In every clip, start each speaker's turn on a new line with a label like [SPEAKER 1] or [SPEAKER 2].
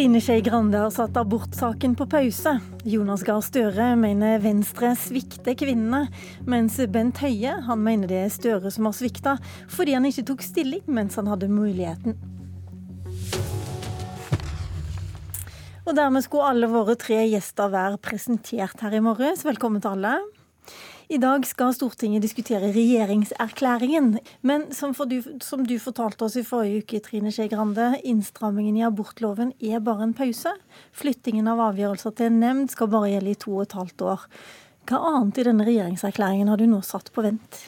[SPEAKER 1] Trine Skei Grande har satt abortsaken på pause. Jonas Gahr Støre mener Venstre svikter kvinnene, mens Bent Høie han mener det er Støre som har svikta, fordi han ikke tok stilling mens han hadde muligheten. Og dermed skulle alle våre tre gjester være presentert her i morges. Velkommen til alle. I dag skal Stortinget diskutere regjeringserklæringen. Men som, du, som du fortalte oss i forrige uke, Trine Skei Grande, innstrammingen i abortloven er bare en pause. Flyttingen av avgjørelser til en nemnd skal bare gjelde i to og et halvt år. Hva annet i denne regjeringserklæringen har du nå satt på vent?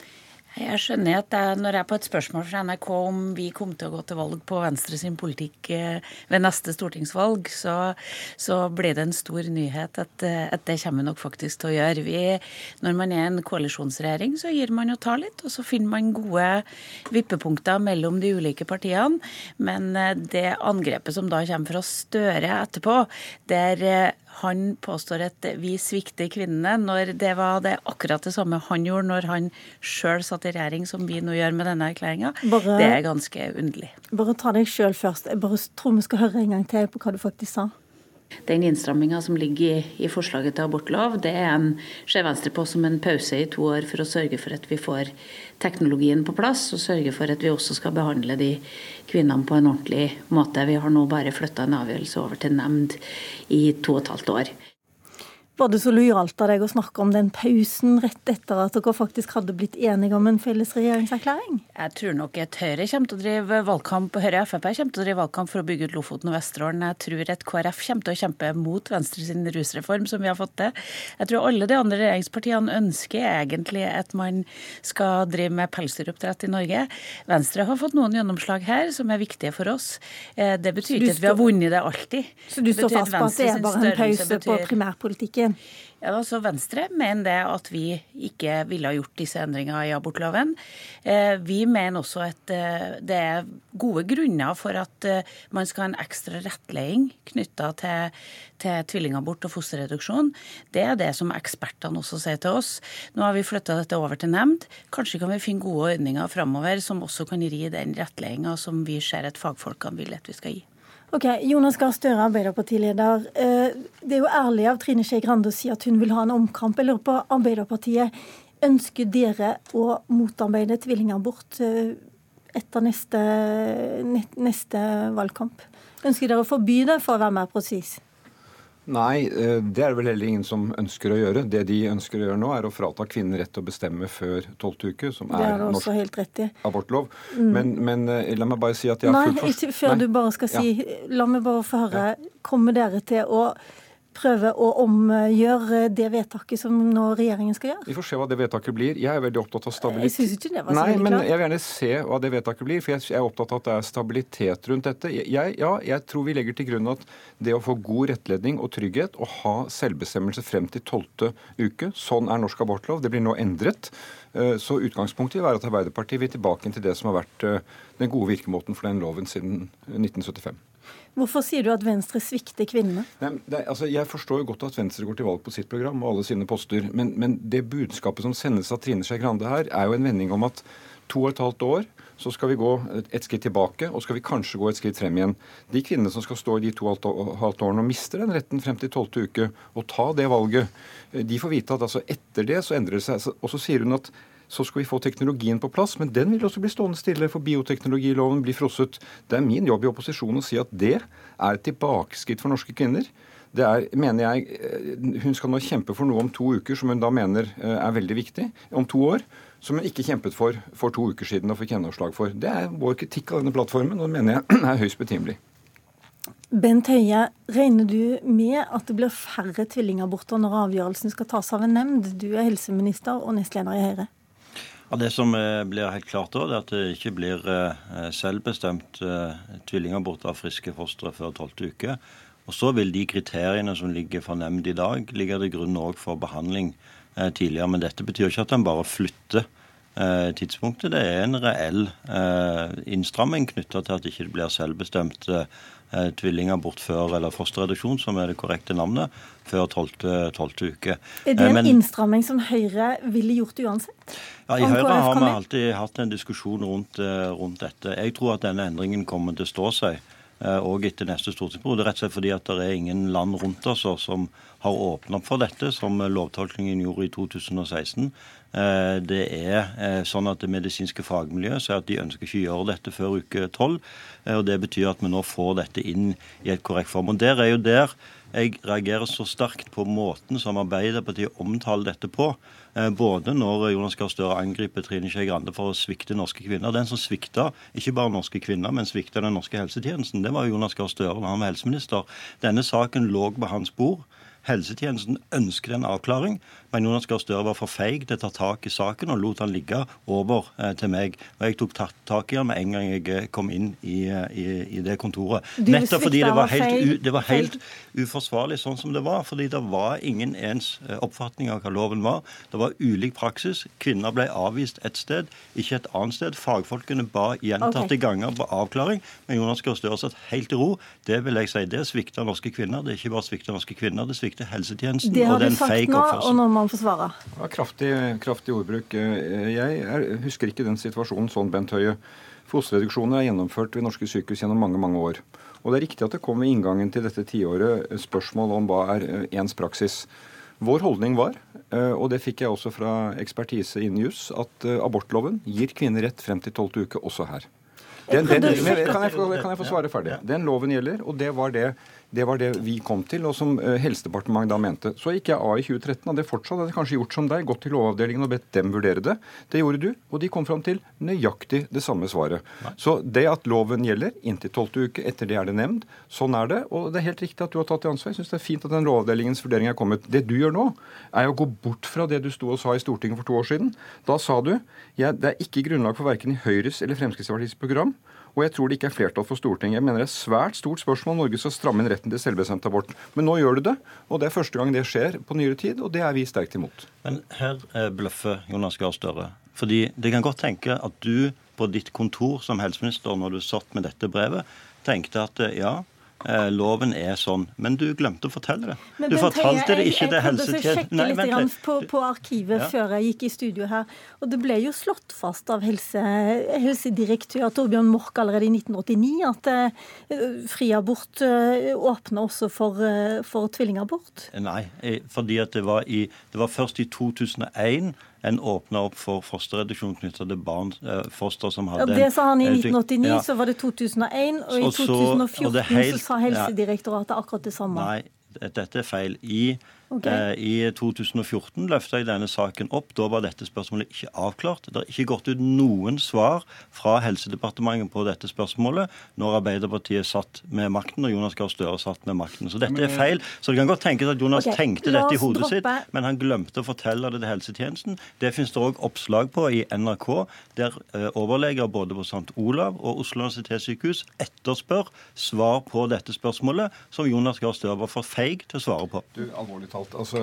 [SPEAKER 2] Jeg skjønner at jeg, når jeg på et spørsmål fra NRK om vi kom til å gå til valg på Venstre sin politikk eh, ved neste stortingsvalg, så, så blir det en stor nyhet at, eh, at, det kommer nok faktisk til å gjøre. Vi, når man er en koalisjonsregjering, så gir man og tar litt, og så finner man gode vippepunkter mellom de ulike partiene. Men eh, det angrepet som da kommer fra Støre etterpå, der han påstår at vi svikter kvinnene, når det var det akkurat det samme han gjorde når han sjøl satt i regjering, som vi nå gjør med denne erklæringa. Det er ganske underlig.
[SPEAKER 1] Bare ta deg sjøl først. Jeg bare tror vi skal høre en gang til på hva du faktisk sa.
[SPEAKER 2] Den innstramminga som ligger i, forslaget til abortlov, det er en, ser Venstre på som en pause i to år for å sørge for at vi får teknologien på plass, og sørge for at vi også skal behandle de kvinnene på en ordentlig måte. Vi har nå bare flytta en avgjørelse over til nemnd i to og et halvt år.
[SPEAKER 1] Var det så lojalt av deg å snakke om den pausen rett etter at dere faktisk hadde blitt enige om en felles regjeringserklæring?
[SPEAKER 2] Jeg tror nok et Høyre kommer til å drive valgkamp, Høyre og Frp kommer til å drive valgkamp for å bygge ut Lofoten og Vesterålen. Jeg tror et KrF kommer til å kjempe mot Venstre sin rusreform, som vi har fått til. Jeg tror alle de andre regjeringspartiene ønsker egentlig at man skal drive med pelsdyroppdrett i Norge. Venstre har fått noen gjennomslag her som er viktige for oss. Eh, det betyr ikke at vi har vunnet det alltid.
[SPEAKER 1] Så du står fast på at det er bare en pause på primærpolitikken? Saken?
[SPEAKER 2] Ja, altså Venstre mener det at vi ikke ville ha gjort disse endringene i abortloven. Eh, vi mener også at eh, det er gode grunner for at eh, man skal ha en ekstra rettledning knytta til, til tvillingabort og fosterreduksjon. Det er det som ekspertene også sier til oss. Nå har vi flytta dette over til nemnd. Kanskje kan vi finne gode ordninger framover som også kan gi den rettledninga som vi ser at fagfolkene vil at vi skal gi.
[SPEAKER 1] Ok, Jonas Gahr Støre, Arbeiderpartileder. Eh, det er jo ærlig av Trine Skei Grande å si at hun vil ha en omkamp. Jeg lurer på Arbeiderpartiet. Ønsker dere å motarbeide tvillingabort eh, etter neste, neste valgkamp? Ønsker dere å forby det, for å være mer presis?
[SPEAKER 3] Nei, eh, det er det vel heller ingen som ønsker å gjøre. Det de ønsker å gjøre nå, er å frata kvinner rett til å bestemme før tolvte uke, som er, er norsk abortlov. Mm. Men, men, eh, la meg bare si at jeg
[SPEAKER 1] har fullt Nei, ikke før Nei. du bare skal si ja. La meg bare få høre. Kommer dere til å prøve å omgjøre det vedtaket som nå regjeringen skal gjøre?
[SPEAKER 3] Vi får se hva det vedtaket blir. Jeg er veldig opptatt av stabilitet.
[SPEAKER 1] Jeg synes ikke det var så
[SPEAKER 3] Nei, men jeg vil gjerne se hva det vedtaket blir, for jeg er opptatt av at det er stabilitet rundt dette. Jeg, ja, jeg tror vi legger til grunn at det å få god rettledning og trygghet og ha selvbestemmelse frem til tolvte uke, sånn er norsk abortlov. Det blir nå endret. Eh, så utgangspunktet vil være at Arbeiderpartiet vil tilbake til det som har vært eh, den gode virkemåten for den loven siden 1975.
[SPEAKER 1] Hvorfor sier du at Venstre svikter kvinnene?
[SPEAKER 3] Altså, jeg forstår jo godt at Venstre går til valg på sitt program og alle sine poster, men, men det budskapet som sendes av Trine Skei Grande her, er jo en vending om at to og et halvt år så skal vi gå et skritt tilbake, og skal vi kanskje gå et skritt frem igjen. De kvinnene som skal stå i de to og halvt årene og mister den retten frem til tolvte uke, og ta det valget, de får vite at altså etter det så endrer det seg. Og så sier hun at så skal vi få teknologien på plass. Men den vil også bli stående stille, for bioteknologiloven blir frosset. Det er min jobb i opposisjonen å si at det er et tilbakeskritt for norske kvinner. Det er, mener jeg, eh, Hun skal nå kjempe for noe om to uker som hun da mener eh, er veldig viktig. Om to år. Som hun ikke kjempet for for to uker siden og fikk gjennomslag for. Det er vår kritikk av denne plattformen, og det mener jeg er høyst betimelig.
[SPEAKER 1] Bent Høie, regner du med at det blir færre tvillingaborter når avgjørelsen skal tas av en nemnd? Du er helseminister og nestleder i Høyre.
[SPEAKER 4] Ja, Det som eh, blir helt klart, da, er at det ikke blir eh, selvbestemt eh, tvillingabort av friske fostre før tolvte uke. Og Så vil de kriteriene som ligger for nemnd i dag, ligge til grunn òg for behandling tidligere. Men dette betyr ikke at en bare flytter tidspunktet. Det er en reell innstramming knytta til at det ikke blir selvbestemt tvillingabort før, eller fosterreduksjon, som er det korrekte navnet, før tolvte uke.
[SPEAKER 1] Er det en Men, innstramming som Høyre ville gjort uansett?
[SPEAKER 4] Ja, I Høyre har vi alltid hatt en diskusjon rundt, rundt, dette. Jeg tror at denne endringen kommer til å stå seg. Òg etter neste stortingsperiode. Rett og slett fordi at det er ingen land rundt oss som har åpnet opp for dette, som lovtolkningen gjorde i 2016. Det er sånn at Det medisinske fagmiljøet sier at de ønsker ikke å gjøre dette før uke 12. og Det betyr at vi nå får dette inn i et korrekt form. Og Der er jo der jeg reagerer så sterkt på måten som Arbeiderpartiet omtaler dette på. Eh, både når Jonas Gahr Støre angriper Trine Skei Grande for å svikte norske kvinner. Den som svikta ikke bare norske kvinner, men svikta den norske helsetjenesten, det var Jonas Gahr Støre da han var helseminister. Denne saken lå på hans bord. Helsetjenesten ønsket en avklaring, men Jonas Gahr Støre var for feig til å ta tak i saken og lot han ligge over eh, til meg. Og Jeg tok tak i han med en gang jeg eh, kom inn i, eh, i, i det kontoret. Nettopp fordi det var, helt, det var helt uforsvarlig sånn som det var. Fordi det var ingen ens oppfatning av hva loven var. Det var ulik praksis. Kvinner ble avvist et sted, ikke et annet sted. Fagfolkene ba gjentatte okay. ganger på avklaring, men Jonas Gahr Støre satt helt i ro. Det vil jeg si, det svikta norske kvinner. Det er ikke bare svikta norske kvinner. det svikter helsetjenesten.
[SPEAKER 1] Det har du sagt nå, og nå må man få svare.
[SPEAKER 3] Ja, kraftig, kraftig, ordbruk. Jeg er, husker ikke den situasjonen sånn, Bent Høie. Fosterreduksjoner er gjennomført ved norske sykehus gjennom mange mange år. Og Det er riktig at det kom ved inngangen til dette tiåret spørsmål om hva er eh, ens praksis. Vår holdning var, eh, og det fikk jeg også fra ekspertise innen jus, at eh, abortloven gir kvinner rett frem til tolvte uke også her. Den, den, kan, jeg, kan, jeg, få svare ferdig? Den loven gjelder, og det var det det var det vi kom til, og som eh, Helsedepartementet da mente. Så gikk jeg av i 2013, og det fortsatt hadde jeg kanskje gjort som deg, gått til Lovavdelingen og bedt dem vurdere det. Det gjorde du, og de kom fram til nøyaktig det samme svaret. Nei. Så det at loven gjelder inntil tolvte uke, etter det er det nevnt, sånn er det. Og det er helt riktig at du har tatt det ansvar. Jeg syns det er fint at den Lovavdelingens vurdering er kommet. Det du gjør nå, er å gå bort fra det du sto og sa i Stortinget for to år siden. Da sa du ja, det er ikke grunnlag for verken i Høyres eller Fremskrittspartiets program og jeg tror det ikke er flertall for Stortinget. Jeg mener det er svært stort spørsmål om Norge skal stramme inn retten til selvbestemt abort. Men nå gjør du det, og det er første gang det skjer på nyere tid, og det er vi sterkt imot.
[SPEAKER 4] Men her eh, bløffer Jonas Gahr Støre. Fordi det kan godt tenke at du på ditt kontor som helseminister, når du satt med dette brevet, tenkte at eh, ja, loven er sånn. Men du glemte å fortelle det. Men du fortalte det ikke til helsetjenesten.
[SPEAKER 1] Jeg prøvde å sjekke litt på, på arkivet ja. før jeg gikk i studio her. Og det ble jo slått fast av helse, helsedirektør Torbjørn Mork allerede i 1989 at uh, friabort uh, åpner også for, uh, for tvillingabort.
[SPEAKER 4] Nei, fordi at det var, i, det var først i 2001 en åpna opp for fosterreduksjon knytta til barn, eh, foster som hadde
[SPEAKER 1] ja, Det sa han i 1989, ja. så var det 2001, og i 2014 helt, så sa Helsedirektoratet akkurat det samme.
[SPEAKER 4] Nei, dette er feil. I Okay. Eh, I 2014 løfta jeg denne saken opp. Da var dette spørsmålet ikke avklart. Det har ikke gått ut noen svar fra Helsedepartementet på dette spørsmålet når Arbeiderpartiet satt med makten og Jonas Gahr Støre satt med makten. Så dette er feil. Så det kan godt tenkes at Jonas okay. tenkte dette i hodet droppe. sitt, men han glemte å fortelle det til helsetjenesten. Det finnes det òg oppslag på i NRK, der uh, overleger både på St. Olav og Oslo universitetssykehus etterspør svar på dette spørsmålet, som Jonas Gahr Støre var for feig til å svare på.
[SPEAKER 3] Du, alvorlig talt alt. Altså,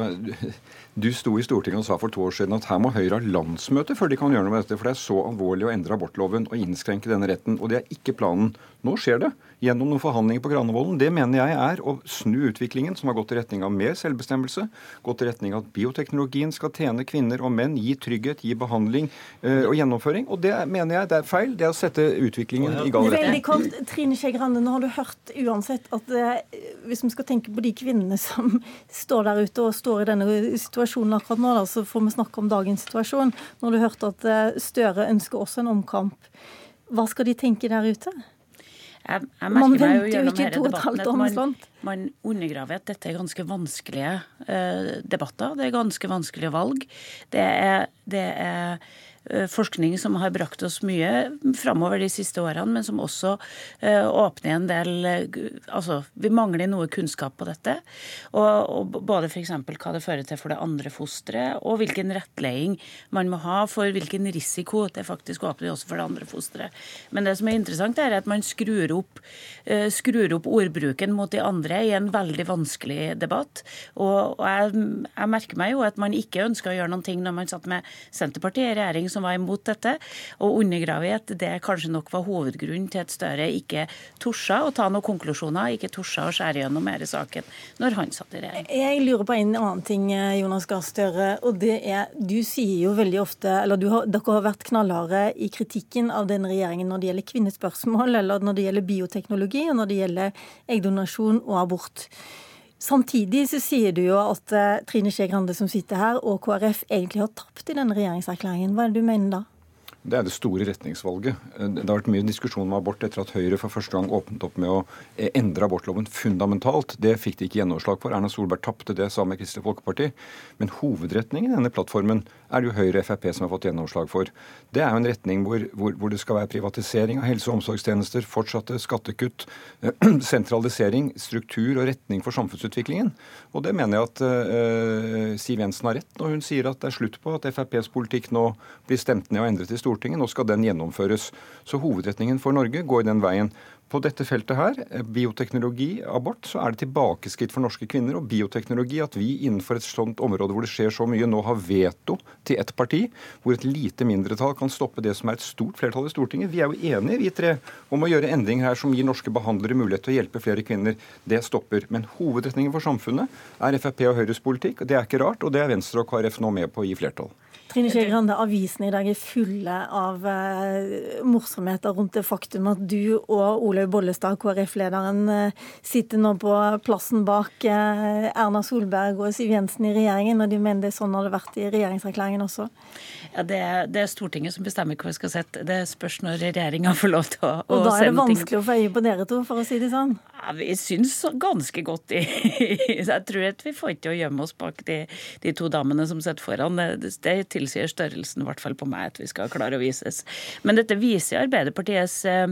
[SPEAKER 3] du sto i Stortinget og sa for to år siden at her må Høyre ha landsmøte før de kan gjøre noe med dette. For det er så alvorlig å endre abortloven og innskrenke denne retten. Og det er ikke planen. Nå skjer det gjennom noen forhandlinger på Granavolden. Det mener jeg er å snu utviklingen som har gått i retning av mer selvbestemmelse, gått i retning av at bioteknologien skal tjene kvinner og menn, gi trygghet, gi behandling øh, og gjennomføring. Og det mener jeg det er feil. Det er å sette utviklingen i gal retning.
[SPEAKER 1] Veldig kort, Trine Skei Grande, nå har du hørt uansett at eh, hvis vi skal tenke på de kvinnene som står der ute og står i denne situasjonen akkurat nå, da, så får vi snakke om dagens situasjon. Når du hørte at eh, Støre ønsker også en omkamp. Hva skal de tenke der ute?
[SPEAKER 2] Jeg, jeg man venter jo ikke to og et halvt år med sånt. Man undergraver at dette er ganske vanskelige uh, debatter. Det er ganske vanskelige valg. Det er, det er Eh, forskning som har brakt oss mye framover de siste årene, men som også eh, åpner en del eh, Altså, vi mangler noe kunnskap på dette. Og, og både f.eks. hva det fører til for det andre fosteret, og hvilken rettledning man må ha for hvilken risiko det faktisk åpner også for det andre fosteret. Men det som er interessant, er at man skrur opp, skrur opp ordbruken mot de andre i en veldig vanskelig debatt. Og, og jeg, jeg merker meg jo at man ikke ønsker å gjøre noen ting når man satt med Senterpartiet i regjering, som som var imot dette, og undergrave det kanskje nok var hovedgrunnen til at Støre ikke torde å ta noen konklusjoner, ikke torde å skjære gjennom mer i saken når han satt i regjering.
[SPEAKER 1] Jeg lurer på en annen ting, Jonas Gahr Støre. og det er, Du sier jo veldig ofte, eller har, dere har vært knallharde i kritikken av denne regjeringen når det gjelder kvinnespørsmål, eller når det gjelder bioteknologi, og når det gjelder eggdonasjon og abort. Samtidig så sier du jo at uh, Trine Skei Grande som sitter her, og KrF egentlig har tapt i denne regjeringserklæringen. Hva er det du mener da?
[SPEAKER 3] Det er det store retningsvalget. Det har vært mye diskusjon om abort etter at Høyre for første gang åpnet opp med å eh, endre abortloven fundamentalt. Det fikk de ikke gjennomslag for. Erna Solberg tapte det sammen med Kristelig Folkeparti. Men hovedretningen i denne plattformen er det jo Høyre og Frp som har fått gjennomslag for. Det er jo en retning hvor, hvor, hvor det skal være privatisering av helse- og omsorgstjenester, fortsatte skattekutt, sentralisering, struktur og retning for samfunnsutviklingen. Og det mener jeg at uh, Siv Jensen har rett når hun sier at det er slutt på at FrPs politikk nå blir stemt ned og endret i Stortinget. Nå skal den gjennomføres. Så hovedretningen for Norge går den veien. På dette feltet her, eh, bioteknologi, abort, så er det tilbakeskritt for norske kvinner. Og bioteknologi, at vi innenfor et sånt område hvor det skjer så mye, nå har veto til ett parti, hvor et lite mindretall kan stoppe det som er et stort flertall i Stortinget. Vi er jo enige, vi tre, om å gjøre endringer her som gir norske behandlere mulighet til å hjelpe flere kvinner. Det stopper. Men hovedretningen for samfunnet er Frp og Høyres politikk. Det er ikke rart, og det er Venstre og KrF nå med på å gi flertall.
[SPEAKER 1] Trine Skei Grande, avisene i dag er fulle av uh, morsomheter rundt det faktum at du og Olaug Bollestad, KrF-lederen, uh, sitter nå på plassen bak uh, Erna Solberg og Siv Jensen i regjeringen, og de mener det er sånn har det vært i regjeringserklæringen også?
[SPEAKER 2] Ja, det er, det er, Stortinget som bestemmer hva vi skal sette. Det spørs når regjeringa får lov til å,
[SPEAKER 1] å sende ting. Og da er det vanskelig ting. å få øye på dere to, for å si det sånn?
[SPEAKER 2] Ja, Vi syns ganske godt i Jeg tror at vi får ikke å gjemme oss bak de, de to damene som sitter foran. Det, det tilsier størrelsen, i hvert fall på meg, at vi skal klare å vises. Men dette viser Arbeiderpartiets eh,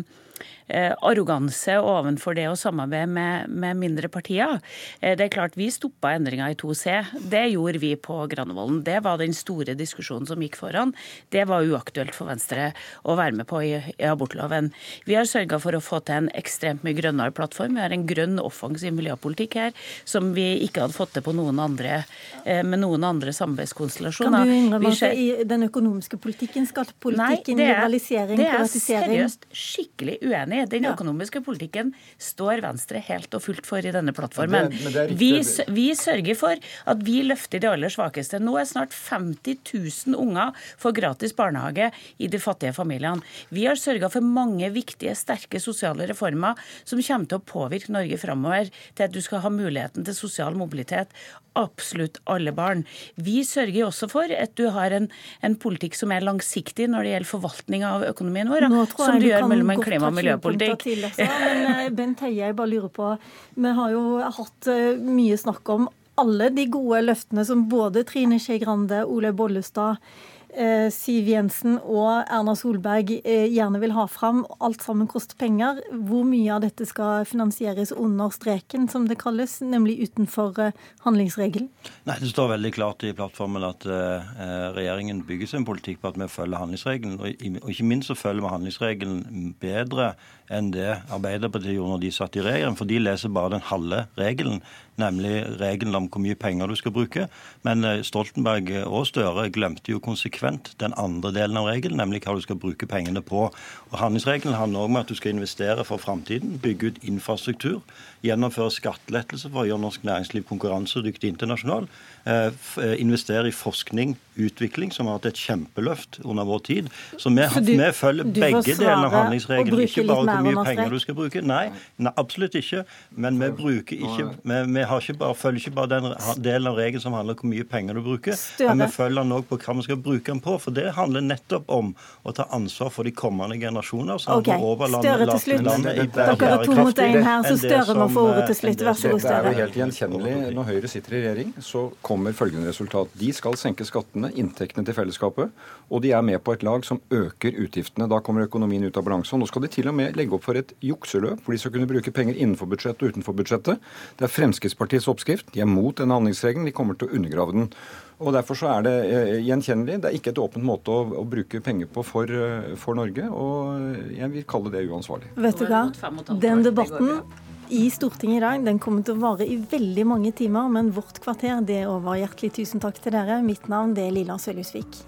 [SPEAKER 2] arroganse overfor det å samarbeide med, med, mindre partier. Eh, det er klart Vi stoppa endringa i 2C. Det gjorde vi på Granavolden. Det var den store diskusjonen som gikk foran. Det var uaktuelt for Venstre å være med på i, i abortloven. Vi har sørga for å få til en ekstremt mye grønnere plattform. Vi har en grønn, offensiv miljøpolitikk her som vi ikke hadde fått til på noen andre, eh, med noen andre samarbeidskonstellasjoner.
[SPEAKER 1] Kan du innrømme at i den økonomiske politikken, skattepolitikken, globalisering, privatisering
[SPEAKER 2] Det er seriøst skikkelig uenig i. Den økonomiske politikken står Venstre helt og fullt for i denne plattformen. Det, det vi, vi, sørger for at vi løfter de aller svakeste. Nå er snart 50 000 unger får gratis barnehage i de fattige familiene. Vi har sørga for mange viktige, sterke sosiale reformer som kommer til å påvirke Norge framover til at du skal ha muligheten til sosial mobilitet. Absolutt alle barn. Vi sørger også for at du har en, en politikk som er langsiktig når det gjelder forvaltning av økonomien vår, som du gjør mellom en klima- miljøpolitikk.
[SPEAKER 1] Til, altså. Men eh, Bent Heie, jeg bare lurer på Vi har jo hatt eh, mye snakk om alle de gode løftene som både Trine Skei Grande, Olaug Bollestad Siv Jensen og Erna Solberg eh, gjerne vil ha fram. Alt sammen koster penger. Hvor mye av dette skal finansieres under streken, som det kalles, nemlig utenfor eh, handlingsregelen?
[SPEAKER 4] Nei, Det står veldig klart i plattformen at regjeringen bygger sin politikk på at vi følger handlingsregelen. Og ikke minst så følger vi handlingsregelen bedre enn det Arbeiderpartiet gjorde når de satt i regjering. For de leser bare den halve regelen, nemlig regelen om hvor mye penger du skal bruke. Men Stoltenberg og Støre glemte jo konsekvent konsekvent den andre delen av regelen, nemlig hva du skal bruke pengene på. Og Handlingsregelen handler også om at du skal investere for framtiden, bygge ut infrastruktur, gjennomføre skattelettelser for å gjøre norsk næringsliv konkurransedyktig internasjonalt, eh, eh, investere i forskning, utvikling, som har hatt et kjempeløft under vår tid. Så vi, så du, vi følger begge delene av handlingsregelen, ikke bare hvor mye penger du skal bruke. Nei, nei absolutt ikke. Men vi bruker ikke Vi, vi ikke bare, følger ikke bare den delen av regelen som handler om hvor mye penger du bruker, Støre. men vi følger den òg på hva vi skal bruke den på. For det handler nettopp om å ta ansvar for de kommende generasjoner.
[SPEAKER 1] Så okay. Støre til slutt. Dere er to mot én her, så Støre må få ordet til slutt. Vær så god,
[SPEAKER 3] Støre. Det er jo helt gjenkjennelig. Når Høyre sitter i regjering, så kommer følgende resultat. De skal senke skattene, inntektene til fellesskapet, og de er med på et lag som øker utgiftene. Da kommer økonomien ut av balanse. Og nå skal de til og med legge opp for et jukseløp, hvor de skal kunne bruke penger innenfor budsjettet og utenfor budsjettet. Det er Fremskrittspartiets oppskrift. De er mot denne handlingsregelen. De kommer til å undergrave den. Og Derfor så er det eh, gjenkjennelig. Det er ikke et åpent måte å, å bruke penger på for, eh, for, Norge, og jeg vil kalle det uansvarlig.
[SPEAKER 1] Vet du hva? Den debatten i Stortinget i dag den kommer til å vare i veldig mange timer, men vårt kvarter det er over. Hjertelig tusen takk til dere. Mitt navn det er Lilla Sølhusvik.